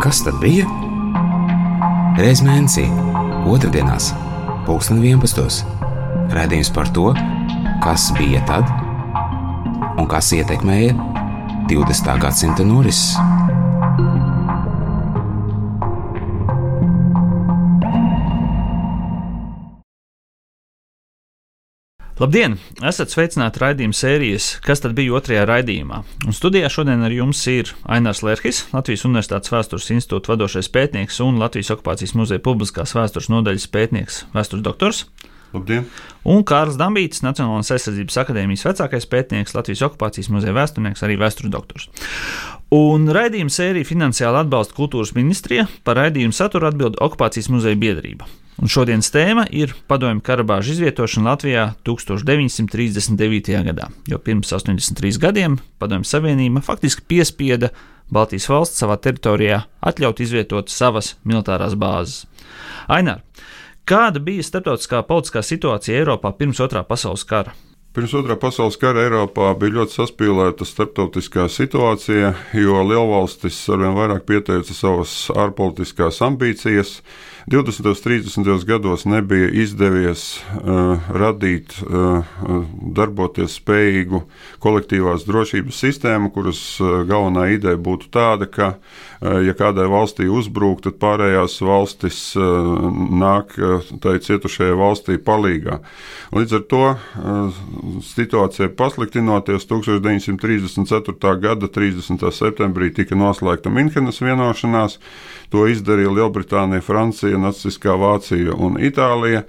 Kas tad bija? Reiz mēnesī, otrdienās, pulksten 11. Radījums par to, kas bija tad un kas ietekmēja 20. gadsimta norises. Labdien! Esat sveicināti raidījuma sērijas, kas tad bija otrajā raidījumā. Un studijā šodien ar jums ir Ainārs Lerhis, Latvijas Universitātes vēstures institūta vadošais pētnieks un Latvijas okupācijas muzeja publiskās vēstures nodaļas pētnieks, vēstures doktors. Labdien! Un Kārls Dambīts, Nacionālās aizsardzības akadēmijas vecākais pētnieks, Latvijas okupācijas muzeja vēsturnieks, arī vēstures doktors. Un raidījuma sēriju finansiāli atbalsta kultūras ministrija, par raidījumu saturu atbild okupācijas muzeja biedrība. Un šodienas tēma ir padomju karabāžu izvietošana Latvijā 1939. gadā, jo pirms 83 gadiem Padomju Savienība faktiski piespieda Baltijas valsts savā teritorijā atļaut izvietot savas militārās bāzes. Ainār, kāda bija starptautiskā politiskā situācija Eiropā pirms Otrā pasaules kara? Pirms otrā pasaules kara Eiropā bija ļoti saspīlēta starptautiskā situācija, jo lielvalstis arvien vairāk pieteica savas ārpolitiskās ambīcijas. 20. un 30. gados nebija izdevies uh, radīt, uh, darboties spējīgu kolektīvās drošības sistēmu, kuras uh, galvenā ideja būtu tāda, ka, uh, ja kādai valstī uzbrūk, tad pārējās valstis uh, nāk uh, tai cietušajai valstī palīgā. Līdz ar to uh, situācija pasliktinoties 1934. gada 30. septembrī tika noslēgta Minhenes vienošanās. To izdarīja Lielbritānija, Francija, Nacistiskā Vācija un Itālija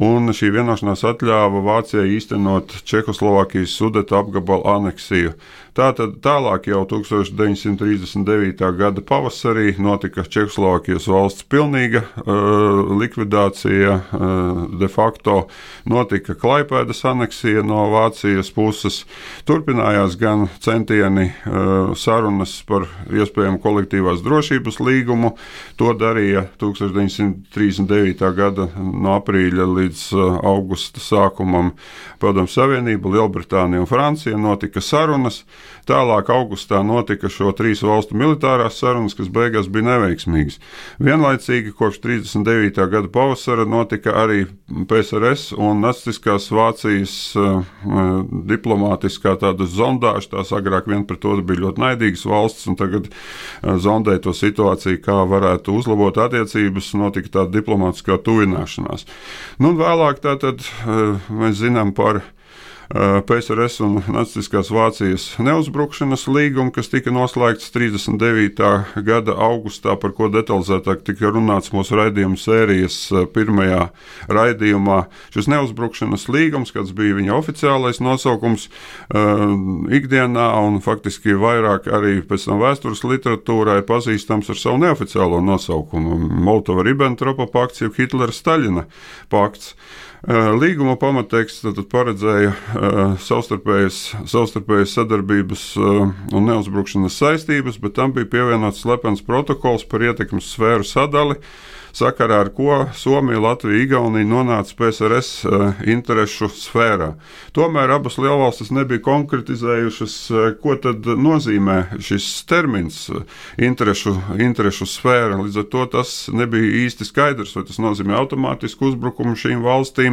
un šī vienošanās atļāva Vācijai īstenot Čehoslovākijas sudeta apgabalu aneksiju. Tātad tālāk jau 1939. gada pavasarī notika Čehoslovākijas valsts pilnīga uh, likvidācija, uh, de facto notika Klaipēdas aneksija no Vācijas puses. Turpinājās gan centieni uh, sarunas par iespējamu kolektīvās drošības līgumu. To darīja 1939. gada no aprīļa līdz uh, augusta sākumam Padomu Savienība, Lielbritānija un Francija notika sarunas. Tālāk augustā notika šo trīs valstu militārās sarunas, kas beigās bija neveiksmīgas. Vienlaicīgi kopš 39. gada pavasara notika arī PSRS un Nacistiskās Vācijas uh, diplomātiskā tāda zondāža. Tās agrāk vien pret otru bija ļoti naidīgas valsts, un tagad uh, zondēja to situāciju, kā varētu uzlabot attiecības, notika tāda diplomātiskā tuvināšanās. Nu, vēlāk tātad uh, mēs zinām par Eh, PSRS un Nacistiskās Vācijas neuzbrukšanas līgumu, kas tika noslēgts 39. gada augustā, par ko detalizētāk tika runāts mūsu raidījuma sērijas eh, pirmajā raidījumā. Šis neuzbrukšanas līgums, kāds bija viņa oficiālais nosaukums, eh, ikdienā un faktiski vairāk arī pēc tam vēstures literatūrā ir pazīstams ar savu neoficiālo nosaukumu - Moltova-Ribbentropa pakts, jeb Hitlera-Staļina pakts. Līguma pamatteksts paredzēja savstarpējas, savstarpējas sadarbības un neuzbrukšanas saistības, bet tam bija pievienots slepens protokols par ietekmes sfēru sadali sakarā ar ko Somija, Latvija, Igaunija nonāca PSRS interešu sfērā. Tomēr abas lielvalstis nebija konkretizējušas, ko tad nozīmē šis termins interešu, interešu sfēra. Līdz ar to tas nebija īsti skaidrs, vai tas nozīmē automātisku uzbrukumu šīm valstīm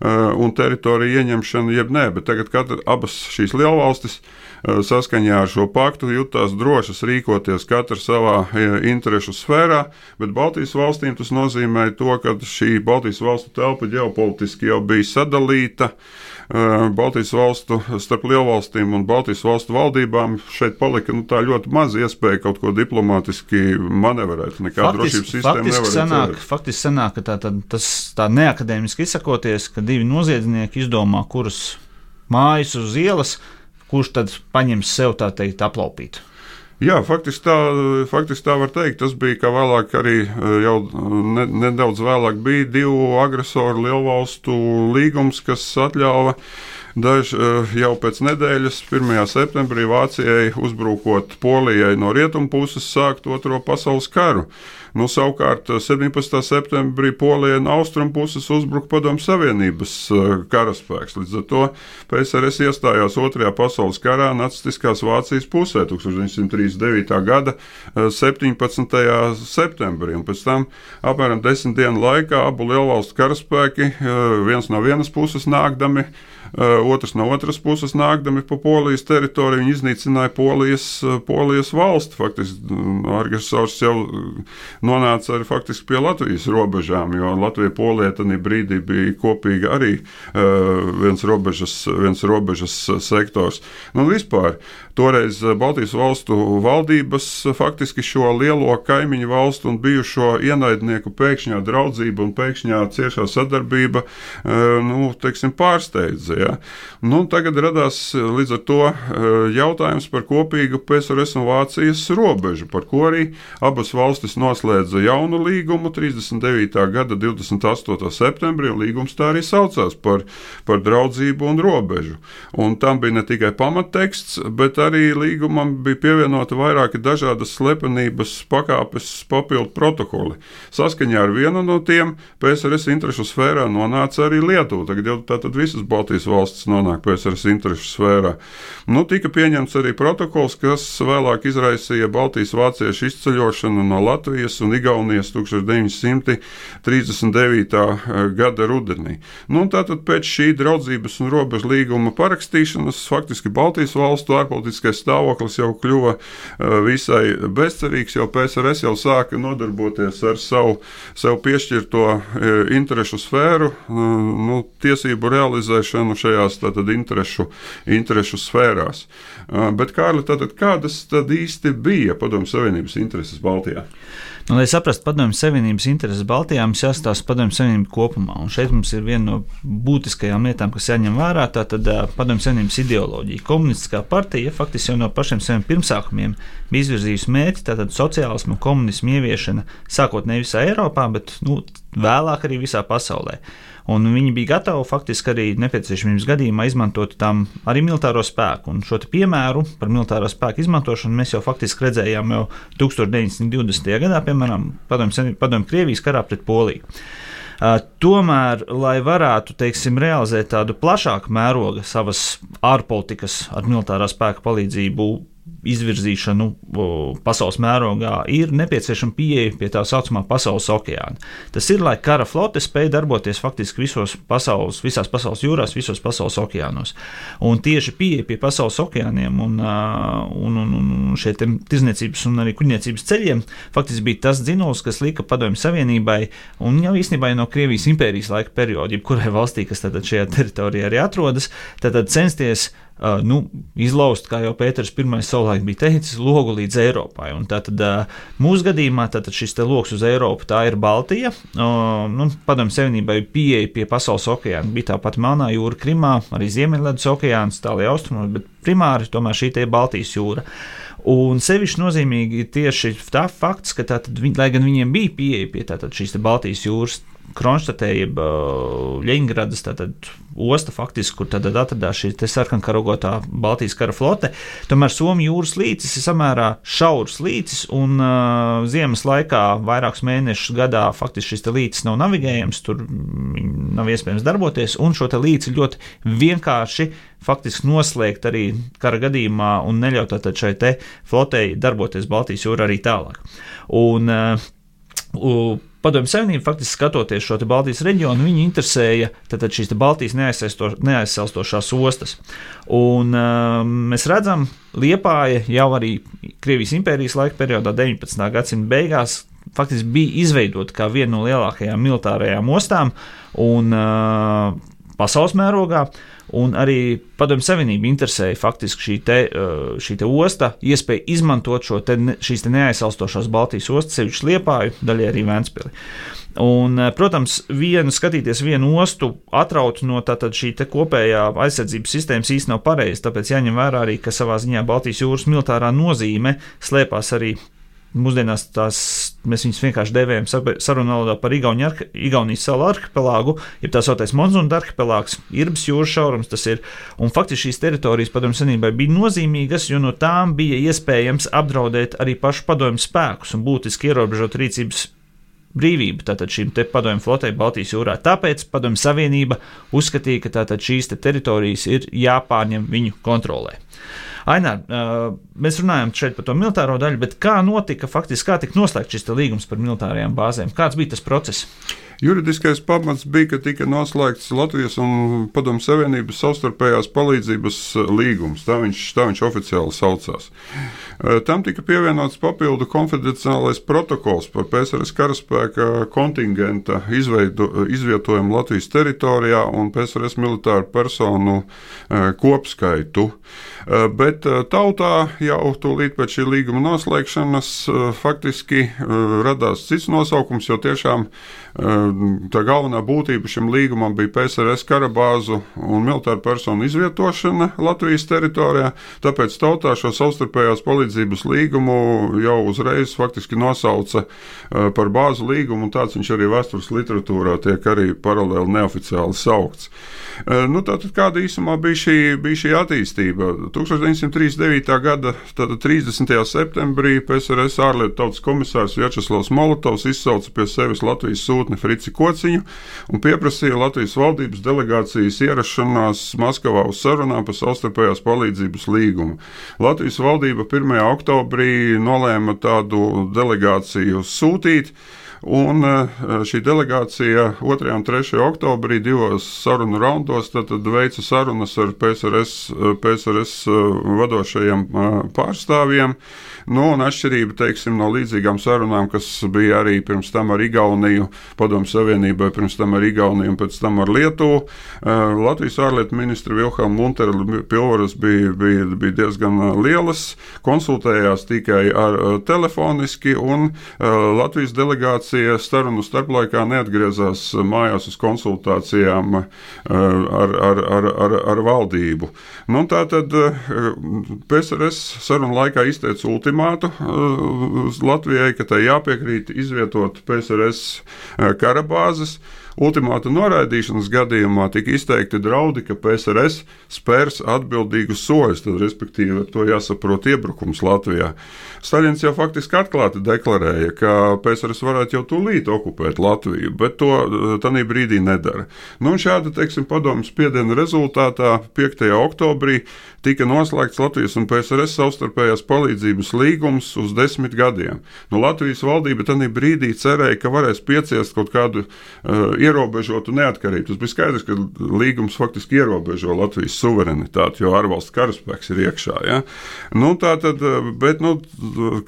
un teritoriju ieņemšanu, jeb nē. Bet tagad katra, abas šīs lielvalstis saskaņā ar šo paktu jutās drošas rīkoties katra savā interešu sfērā, bet Baltijas valstīm tas nozīmē to, ka šī Baltijas valstu telpa ģeopolitiski jau bija sadalīta. Baltijas valstu starp lielvalstīm un Baltijas valstu valdībām šeit palika nu, ļoti maz iespēja kaut ko diplomātiski manevrēt. Nekāda drošības sistēma nevar sanāk, faktiski sanāk, ka tā, tā, tas tā neakadēmiski izsakoties, ka divi noziedznieki izdomā, kuras mājas uz ielas, kurš tad paņems sev tā teikt aplaupīt. Jā, faktiski tā, faktiski tā var teikt. Tas bija kā vēlāk, arī eh, jau ne, nedaudz vēlāk bija divu agresoru lielvalstu līgums, kas atļāva Daž, jau pēc nedēļas, 1. septembrī, Vācijai uzbrukot Polijai no rietumu puses, sākt Otro pasaules karu. Nu, savukārt 17. septembrī Polijai no austrumu puses uzbruka Padomu Savienības karaspēks. Līdz ar to PSRS iestājās Otrajā pasaules karā nacistiskās Vācijas pusē 1939. gada 17. septembrī. Un pēc tam apmēram desmit dienu laikā abu lielvalstu karaspēki viens no vienas puses nākdami Eh, otrs no otras puses nākdami pa Polijas teritoriju, viņi iznīcināja Polijas, eh, Polijas valsti. Faktiski mm, agresors jau eh, nonāca arī faktiski pie Latvijas robežām, jo Latvija Polija tajā brīdī bija kopīgi arī viens robežas, viens robežas sektors. Nu, vispār, toreiz Baltijas valstu valdības faktiski šo lielo kaimiņu valstu un bijušo ienaidnieku pēkšņā draudzība un pēkšņā ciešā sadarbība nu, teiksim, pārsteidza. Ja? Nu, tagad radās līdz ar to eh, jautājums par kopīgu PSRS un Vācijas robežu, par ko arī abas valstis noslēdza jaunu līgumu 39. gada 28. septembrī, līgums tā arī saucās par, par draudzību un robežu. Un tam bija ne tikai pamatteksts, bet arī līgumam bija pievienota vairāki dažādas slepenības pakāpes papildu protokoli. Saskaņā ar vienu no tiem PSRS interešu sfērā nonāca arī Lietuva. Tagad jau tātad visas Baltijas valstis nonāk PSRS interešu sfērā. Nu, tika pieņemts arī protokols, kas vēlāk izraisīja Baltijas vāciešu izceļošanu no Latvijas un Igaunijas 1939. Eh, gada rudenī. Nu, tātad pēc šī draudzības un robežu līguma parakstīšanas faktiski Baltijas valstu ārpolitiskais stāvoklis jau kļuva eh, visai bezcerīgs, jo PSRS jau sāka nodarboties ar savu sev piešķirto eh, interešu sfēru, nu, tiesību realizēšanu šajās tātad, interešu, interešu sfērās. Bet, Kārli, tātad, kādas tad īsti bija Padomju Savienības intereses Baltijā? Nu, lai saprastu Padomju Savienības intereses Baltijā, mums jāstāsta Padomju Savienība kopumā. Un šeit mums ir viena no būtiskajām lietām, kas jāņem vērā. Tā tad Padomju Savienības ideoloģija. Komunistiskā partija faktiski jau no pašiem saviem pirmsākumiem bija izvirzījusi mērķi, tātad sociālismu un komunismu ieviešana sākotnēji visā Eiropā, bet nu, vēlāk arī visā pasaulē. Un viņi bija gatavi faktiski arī nepieciešamības gadījumā izmantot tam arī militāro spēku. Un šo piemēru par militāro spēku izmantošanu mēs jau faktiski redzējām jau 1920. gadā, piemēram, Padomju Padom Krievijas karā pret Poliju. Uh, tomēr, lai varētu teiksim, realizēt tādu plašāku mēroga savas ārpolitikas ar militārā spēka palīdzību izvirzīšanu pasaules mērogā, ir nepieciešama pieeja pie tā saucamā pasaules okeāna. Tas ir, lai kara flote spēj darboties faktiski visos pasaules, visās pasaules jūrās, visos pasaules okeānos. Un tieši pieeja pie pasaules okeāniem un, un, un, šiem tirzniecības un arī kuģniecības ceļiem faktiski bija tas dzinols, kas lika Padomju Savienībai un jau īstenībā no Krievijas impērijas laika perioda, jebkurai valstī, kas šajā teritorijā arī atrodas, tad censties uh, Uh, nu, izlaust, kā jau Pēters I savulaik bija teicis, logu līdz Eiropai. Un tātad uh, mūsu gadījumā tātad šis lokus uz Eiropu ir Baltija. Uh, nu, Padomju Savienībai pieeja pie pasaules okeāna bija tāpat Melnā jūra, Krimā, arī Ziemeļledus okeāns, tālāk austrumos, bet primāri tomēr šī ir Baltijas jūra. Un sevišķi nozīmīgi ir tieši tā fakts, ka tātad, lai gan viņiem bija pieeja pie tātad, šīs Baltijas jūras Kronštatē, jeb Ļeņģeradas osta, faktiski, kur tad atradās šī sarkankarogotā Baltijas kara flote. Tomēr Somijas jūras līcis ir samērā šaurs līcis, un uh, ziemas laikā vairākus mēnešus gadā faktiski šis līcis nav navigējams, tur nav iespējams darboties, un šo līci ļoti vienkārši faktiski noslēgt arī kara gadījumā un neļaut šai flotei darboties Baltijas jūrā arī tālāk. Un, uh, Padomju Savienība faktiski skatoties šo Baltijas reģionu, viņu interesēja tātad šīs Baltijas neaizsalstošās ostas. Un uh, mēs redzam, Liepāja jau arī Krievijas impērijas laika periodā, 19. gadsimta beigās, faktiski bija izveidota kā viena no lielākajām militārajām ostām un uh, pasaules mērogā. Un arī Padomju Savienība interesēja faktiski šī, te, uh, šī te osta, iespēja izmantot šo te, šīs te neaizsalstošās Baltijas ostas, sevišķi Liepāju, daļai arī Vēnspili. Un, uh, protams, vienu skatīties vienu ostu atraut no šī kopējā aizsardzības sistēmas īstenībā nav pareizi. Tāpēc jāņem vērā arī, ka savā ziņā Baltijas jūras militārā nozīme slēpās arī mūsdienās tās mēs viņus vienkārši devējam sarunu valodā par Igauni, Igaunijas salu arhipelāgu, ir tā saucamais Monzunda arhipelāgs, Irbas jūras šaurums tas ir. Un faktiski šīs teritorijas padomju senībai bija nozīmīgas, jo no tām bija iespējams apdraudēt arī pašu padomju spēkus un būtiski ierobežot rīcības brīvību tātad šīm te padomju flotei Baltijas jūrā. Tāpēc padomju savienība uzskatīja, ka tātad šīs te teritorijas ir jāpārņem viņu kontrolē. Ainār, mēs runājam šeit par to militāro daļu, bet kā notika faktiski, kā tika noslēgts šis līgums par militārajām bāzēm? Kāds bija tas process? Juridiskais pamats bija, ka tika noslēgts Latvijas un Padomu Savienības savstarpējās palīdzības līgums. Tā viņš, tā viņš oficiāli saucās. Tam tika pievienots papildu konfidenciālais protokols par PSRS karaspēka kontingenta izveidu, izvietojumu Latvijas teritorijā un PSRS militāru personu kopskaitu. Bet tautā jau tūlīt pēc šī līguma noslēgšanas faktiski radās cits nosaukums, jo tiešām tā galvenā būtība šim līgumam bija PSRS karabāzu un militāru personu izvietošana Latvijas teritorijā. Tāpēc tautā šo savstarpējās palīdzības līgumu jau uzreiz faktiski nosauca par bāzu līgumu, un tāds viņš arī vēstures literatūrā tiek arī paralēli neoficiāli saukts. Nu, tātad kāda īsumā bija šī, bija šī attīstība? 1939. gada 30. septembrī PSRS ārlietu tautas komisārs Vjačeslavs Molotovs izsauca pie sevis Latvijas sūtni Frici Kociņu un pieprasīja Latvijas valdības delegācijas ierašanās Maskavā uz sarunām par savstarpējās palīdzības līgumu. Latvijas valdība 1. oktobrī nolēma tādu delegāciju sūtīt. Un eh, šī delegācija 2. un 3. oktobrī divos sarunu raundos veica sarunas ar PSRS, PSRS eh, vadošajiem eh, pārstāvjiem. Nu, un atšķirība teiksim, no līdzīgām sarunām, kas bija arī pirms tam ar Igauniju, Padomu Savienībai, pirms tam ar Igauniju un pēc tam ar Lietuvu. Latvijas ārlietu ministra Vilhelma Muntera pilvaras bija, bija, bija diezgan lielas, konsultējās tikai ar, telefoniski, un Latvijas delegācija sarunu starplaikā neatgriezās mājās uz konsultācijām eh, ar, ar, ar, ar, ar valdību. Nu, tā tad eh, PSRS sarunu laikā izteica ultimātu eh, Latvijai, ka tai jāpiekrīt izvietot PSRS Barbosa Ultimāta noraidīšanas gadījumā tika izteikti draudi, ka PSRS spērs atbildīgus soļus, tad, respektīvi, ar to jāsaprot iebrukums Latvijā. Staļins jau faktiski atklāti deklarēja, ka PSRS varētu jau tūlīt okupēt Latviju, bet to eh, tanī brīdī nedara. Nu, šāda, teiksim, padomjas spiediena rezultātā 5. oktobrī tika noslēgts Latvijas un PSRS savstarpējās palīdzības līgums uz desmit gadiem. Nu, Latvijas valdība tajā brīdī cerēja, ka varēs pieciest kaut kādu uh, ierobežotu neatkarību. Tas bija skaidrs, ka līgums faktiski ierobežo Latvijas suverenitāti, jo ārvalstu karaspēks ir iekšā. Ja? Nu, tā tad, bet, nu,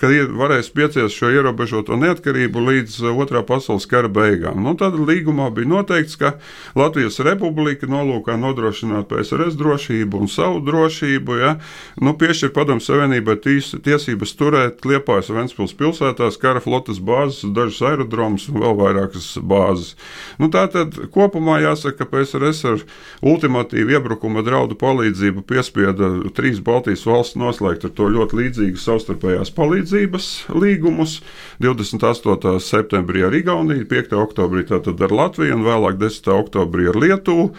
kad varēs pieciest šo ierobežoto neatkarību līdz otrā pasaules kara beigām, nu, tad līgumā bija noteikts, ka Latvijas republika nolūkā nodrošināt PSRS drošību un savu drošību, ja? nu, piešķir padomu savienībai ties, tiesības turēt Liepājas Ventspils pilsētās kara flotas bāzes, dažas aerodromus un vēl vairākas bāzes. Nu, Nu, tā tad kopumā jāsaka, ka PSRS ar ultimatīvu iebrukuma draudu palīdzību piespieda trīs Baltijas valsts noslēgt ar to ļoti līdzīgas savstarpējās palīdzības līgumus. 28. septembrī ar Igauniju, 5. oktobrī ar Latviju un vēlāk 10. oktobrī ar Lietuvu.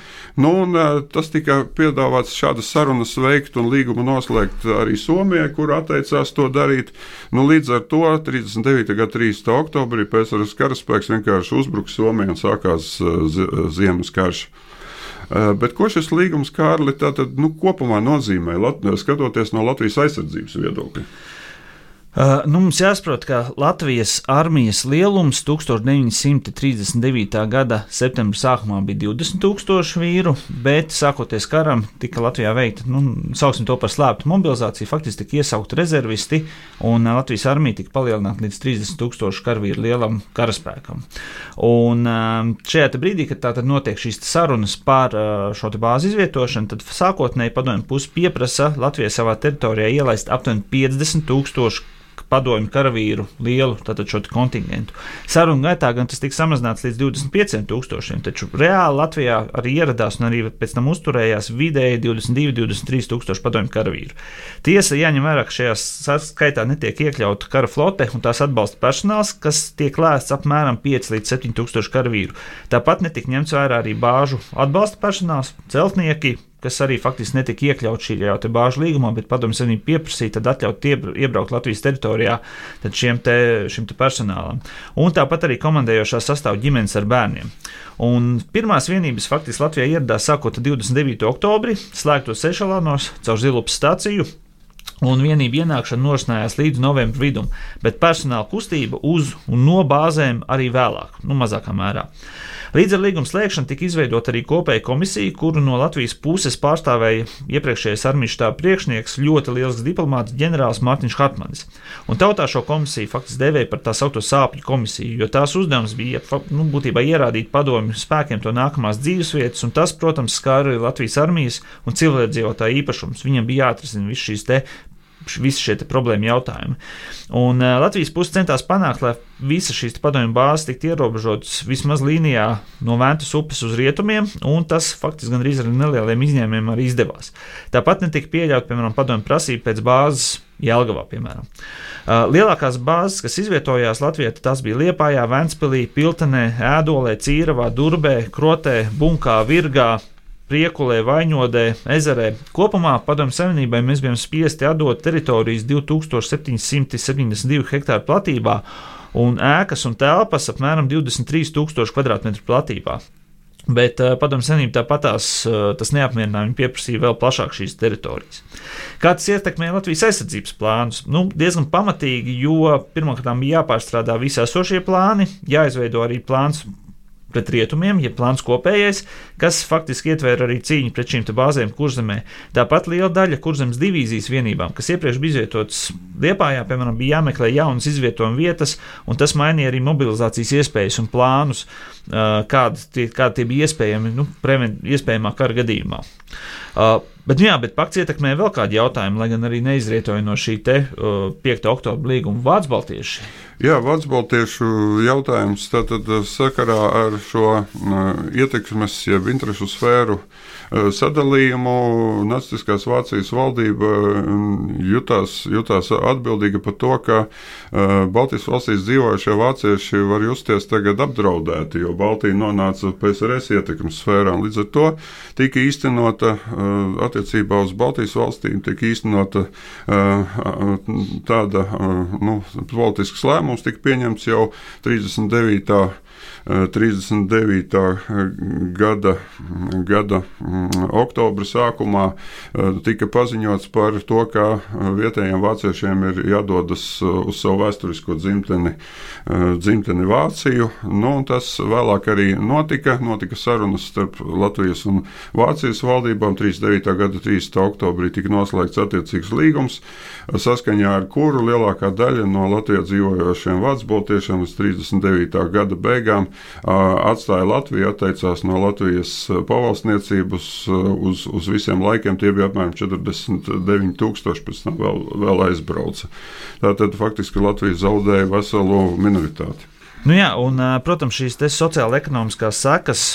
Nu, un, tas tika piedāvāts šādas sarunas veikt un līgumu noslēgt arī Somijai, kur atteicās to darīt. Nu, līdz ar to 39. gada 3. oktobrī PSRS karaspēks vienkārši uzbruka Somijai un sākās sākās ziemas karš. Bet ko šis līgums, Kārli, tātad, nu, kopumā nozīmē, skatoties no Latvijas aizsardzības viedokļa? Uh, nu, mums jāsaprot, ka Latvijas armijas lielums 1939. gada septembra sākumā bija 20,000 vīru, bet sākoties karam, tika Latvijā veikta, nu, sauksim to par slēptu mobilizāciju, faktiski tika iesaukt rezervisti, un Latvijas armija tika palielināta līdz 30,000 karavīru lielam karaspēkam. Un uh, šajā brīdī, kad tātad notiek šīs sarunas par uh, šo bāzi izvietošanu, tad sākotnēji padomju pusi pieprasa Latvijai savā teritorijā ielaist aptuveni 50,000 padomju karavīru lielu šo kontingentu. Sarunu gaitā gan tas tika samazināts līdz 25,000, taču reāli Latvijā arī ieradās un arī pēc tam uzturējās vidēji 22, 23 tūkstoši padomju karavīru. Tiesa, jāņem vērā, ka šajā skaitā netiek iekļauta kara flote un tās atbalsta personāls, kas tiek lēsts apmēram 5 līdz 7 tūkstoši karavīru. Tāpat netika ņemts vērā arī bāžu atbalsta personāls, celtnieki, kas arī faktiski netika iekļauts te bāžu līgumā, bet padomju savienība pieprasīja atļaut iebraukt Latvijas teritorijā šiem te, šim te personālam. Un tāpat arī komandējošā sastāv ģimenes ar bērniem. Un pirmās vienības faktiski Latvijā ieradās sākot ar 29. oktobri, slēgtos sešalānos caur Zilupas stāciju. Un vienība ienākšana norisinājās līdz novembra vidum, bet personāla kustība uz un no bāzēm arī vēlāk, nu mazākā mērā. Līdz ar līguma slēgšanu tika izveidota arī kopēja komisija, kuru no Latvijas puses pārstāvēja iepriekšējais armijas štāba priekšnieks, ļoti liels diplomāts ģenerālis Mārtiņš Hartmanis. Un tautā šo komisiju faktiski devēja par tā saucamo sāpju komisiju, jo tās uzdevums bija nu, būtībā ierādīt padomju spēkiem to nākamās dzīvesvietas, un tas, protams, skāra Latvijas armijas un cilvēdzīvotāju īpašums. Viņam bija jāatrisina visas šīs visi šie problēma jautājumi. Un uh, Latvijas puse centās panākt, lai visas šīs padomju bāzes tiktu ierobežotas vismaz līnijā no Ventas upes uz rietumiem, un tas faktiski gandrīz ar nelieliem izņēmumiem arī izdevās. Tāpat netika pieļaut, piemēram, padomju prasība pēc bāzes Jelgavā, piemēram. Uh, lielākās bāzes, kas izvietojās Latvijā, tās bija Liepājā, Ventspilī, Piltenē, Ēdolē, Cīravā, Durbē, Krotē, Bunkā, Virgā, Priekulē, Vaņodē, Ezerē. Kopumā Padomju Savienībai mēs bijām spiesti atdot teritorijas 2772 hektāru platībā un ēkas un telpas apmēram 23,000 km2 platībā. Bet uh, Padomju Savienība tāpatās uh, tas neapmierināja. Viņi pieprasīja vēl plašāk šīs teritorijas. Kā tas ietekmē Latvijas aizsardzības plānus? Nu, diezgan pamatīgi, jo pirmkārt bija jāpārstrādā visi esošie plāni, jāizveido arī plāns pret rietumiem, ja plāns kopējais, kas faktiski ietver arī cīņu pret šīm bāzēm kurzemē. Tāpat liela daļa kurzemes divīzijas vienībām, kas iepriekš bija izvietotas Liepājā, piemēram, bija jāmeklē jaunas izvietojuma vietas, un tas mainīja arī mobilizācijas iespējas un plānus, kādi tie, kādi tie bija iespējami, nu, prevent, iespējamā kara gadījumā. Uh, bet, nu jā, bet pakts ietekmē vēl kādu jautājumu, lai gan arī neizrietoja no šī te, uh, 5. oktobra līguma Vācu Baltieši. Jā, Vācu Baltiešu jautājums tātad sakarā ar šo uh, ietekmes, jeb interešu sfēru uh, sadalījumu nacistiskās Vācijas valdība jutās, jutās atbildīga par to, ka Baltijas valstīs dzīvojušie vācieši var justies tagad apdraudēti, jo Baltija nonāca PSRS ietekmes sfērā. Līdz ar to tika īstenota Eh, attiecībā uz Baltijas valstīm tiek īstenota eh, tāda eh, nu, politisks lēmums, tika pieņemts jau 39. 39. gada, gada mm, oktobra sākumā tika paziņots par to, ka vietējiem vāciešiem ir jādodas uz savu vēsturisko dzimteni, dzimteni Vāciju. Nu, tas vēlāk arī notika. Notika sarunas starp Latvijas un Vācijas valdībām. 39. gada 30. oktobrī tika noslēgts attiecīgs līgums, saskaņā ar kuru lielākā daļa no Latvijā dzīvojošiem vācu baltiešiem līdz 39. gada beigām atstāja Latviju, atteicās no Latvijas pavalsniecības uz, uz visiem laikiem. Tie bija apmēram 49,000, pēc tam vēl, vēl aizbrauca. Tātad faktiski Latvija zaudēja veselu minoritāti. Nu jā, un, protams, šīs sociāla-ekonomiskās sekas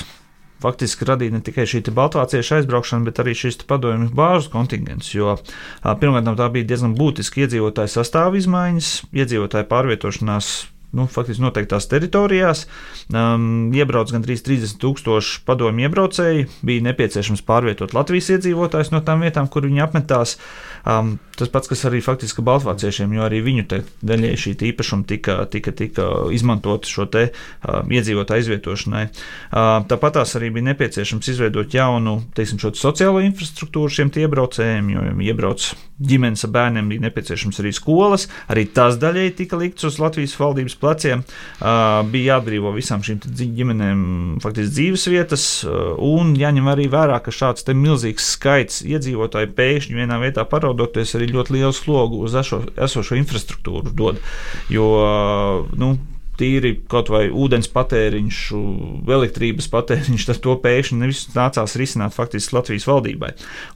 faktiski radīja ne tikai šī baltvāciešu aizbraukšana, bet arī šīs padomju bāžu kontingents. Jo pirmkārt, tā bija diezgan būtiska iedzīvotāju sastāvā izmaiņas, iedzīvotāju pārvietošanās nu, faktiski noteiktās teritorijās. Um, iebrauc gandrīz 30 tūkstoši padomju iebraucēji. Bija nepieciešams pārvietot Latvijas iedzīvotājus no tām vietām, kur viņi apmetās. Um, tas pats, kas arī faktiski Baltvāciešiem, jo arī viņu daļai šī īpašuma tika, tika, tika izmantota šo te uh, iedzīvotāju izvietošanai. Uh, tāpat tās arī bija nepieciešams izveidot jaunu, teiksim, šo sociālo infrastruktūru šiem iebraucējiem, jo iebrauc ģimenes ar bērniem, bija nepieciešams arī skolas. Arī tas daļai tika likts uz Latvijas valdības pleciem. Bija jāatbrīvo visām šīm ģimenēm faktiski dzīves vietas, un jāņem arī vērā, ka šāds milzīgs skaits iedzīvotāju pēkšņi vienā vietā parādās neraudoties arī ļoti lielu slogu uz eso, esošo infrastruktūru dod. Jo, nu, tīri kaut vai ūdens patēriņš, elektrības patēriņš, tad to pēkšņi nevis nācās risināt faktiski Latvijas valdībai.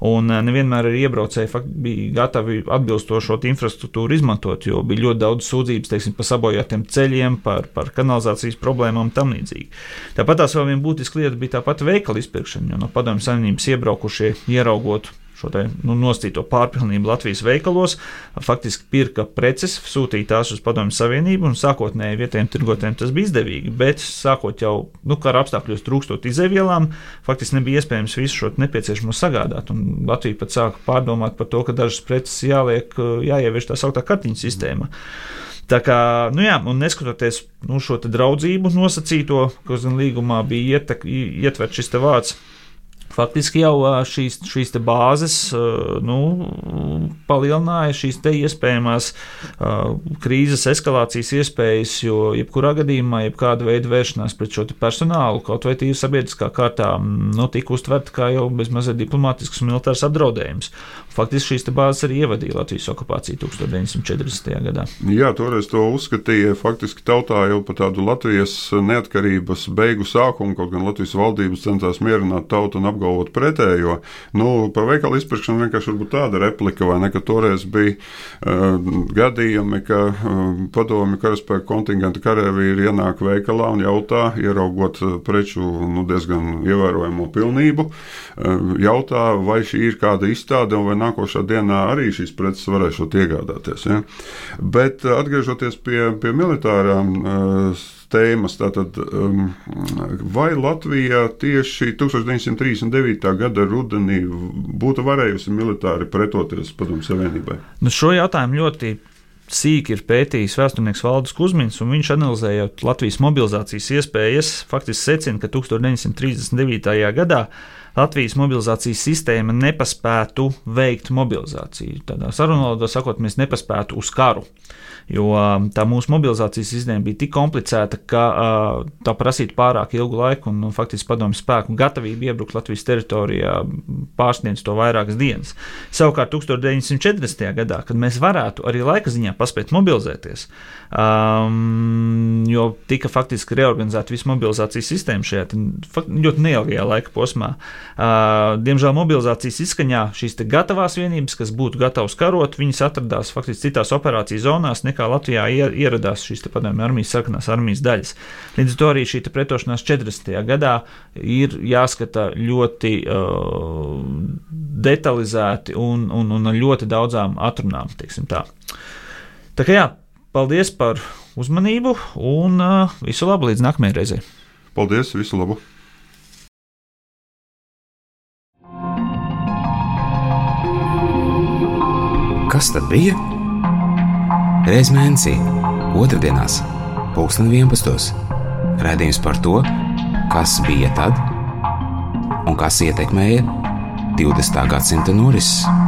Un eh, nevienmēr arī iebraucēji bija gatavi atbilstošo infrastruktūru izmantot, jo bija ļoti daudz sūdzības teiksim, par sabojātiem ceļiem, par, par kanalizācijas problēmām un tam līdzīgi. Tāpat tās vēl viena būtiska lieta bija tāpat veikala izpirkšana, jo no padomju savienības iebraukušie ieraugot šo te, nu, nostīto pārpilnību Latvijas veikalos, faktiski pirka preces, sūtīja tās uz Padomju Savienību, un sākotnēji vietējiem tirgotājiem tas bija izdevīgi, bet sākot jau nu, kara apstākļos trūkstot izēvielām, faktiski nebija iespējams visu šo nepieciešamo sagādāt, Latvija pat sāka pārdomāt par to, ka dažas preces jāliek, jāievieš tā sauktā kartiņu sistēma. Tā kā, nu jā, un neskatoties nu, šo draudzību nosacīto, kas gan līgumā bija ietverts šis vārds faktiski jau šīs, šīs bāzes nu, palielināja šīs iespējamās krīzes eskalācijas iespējas, jo jebkurā gadījumā, jebkāda veida vēršanās pret šo personālu, kaut vai tīri sabiedriskā kārtā, nu, tika uztverta kā jau bezmazliet diplomātisks un militārs apdraudējums. Faktiski šīs bāzes arī ievadīja Latvijas okupāciju 1940. gadā. Jā, toreiz to uzskatīja faktiski tautā jau par tādu Latvijas neatkarības beigu sākumu, kaut gan Latvijas valdības centās mierināt tautu un apgalvot pretējo. Nu, par veikalu izpirkšanu vienkārši varbūt tāda replika, vai ne, ka toreiz bija uh, gadījumi, ka uh, padomi karaspēka kontingenta karavīri ienāk veikalā un jautā, ieraugot preču nu, diezgan ievērojamo pilnību, uh, jautā, vai šī ir kāda izstāde vai nākošā dienā arī šīs preces varēšot iegādāties. Ja? Bet eh, atgriežoties pie, pie militārām uh, tēmas, tātad, um, vai Latvija tieši 1939. gada rudenī būtu varējusi militāri pretoties Padomu Savienībai? Nu šo jautājumu ļoti sīki ir pētījis vēsturnieks Valdis Kusmins, un viņš analizējot Latvijas mobilizācijas iespējas, faktiski secina, ka 1939. gadā Latvijas mobilizācijas sistēma nepaspētu veikt mobilizāciju. Tādā sarunvalodā sakot, mēs nepaspētu uz karu. Jo tā mūsu mobilizācijas sistēma bija tik komplicēta, ka tā prasītu pārāk ilgu laiku, un, un faktiski padomju spēku gatavība iebrukt Latvijas teritorijā pārsniedz to vairākas dienas. Savukārt 1940. gadā, kad mēs varētu arī laika ziņā paspēt mobilizēties, um, jo tika faktiski reorganizēta visa mobilizācijas sistēma šajā ļoti neilgajā laika posmā. Uh, diemžēl mobilizācijas izskaņā šīs gatavās vienības, kas būtu gatavas karot, viņas atradās faktiski citās operācijas zonās nekā Latvijā ieradās šīs padomju armijas, sarkanās armijas daļas. Līdz ar to arī šī pretošanās 40. gadā ir jāskata ļoti uh, detalizēti un, un, un ar ļoti daudzām atrunām. Tā. tā kā jā, Paldies par uzmanību un uh, visu labu līdz nākamajai reizei. Paldies, visu labu! Kas tad bija? Reiz mēnesī, otrdienās, pulksten 11. Radījums par to, kas bija tad un kas ietekmēja 20. gadsimta norises.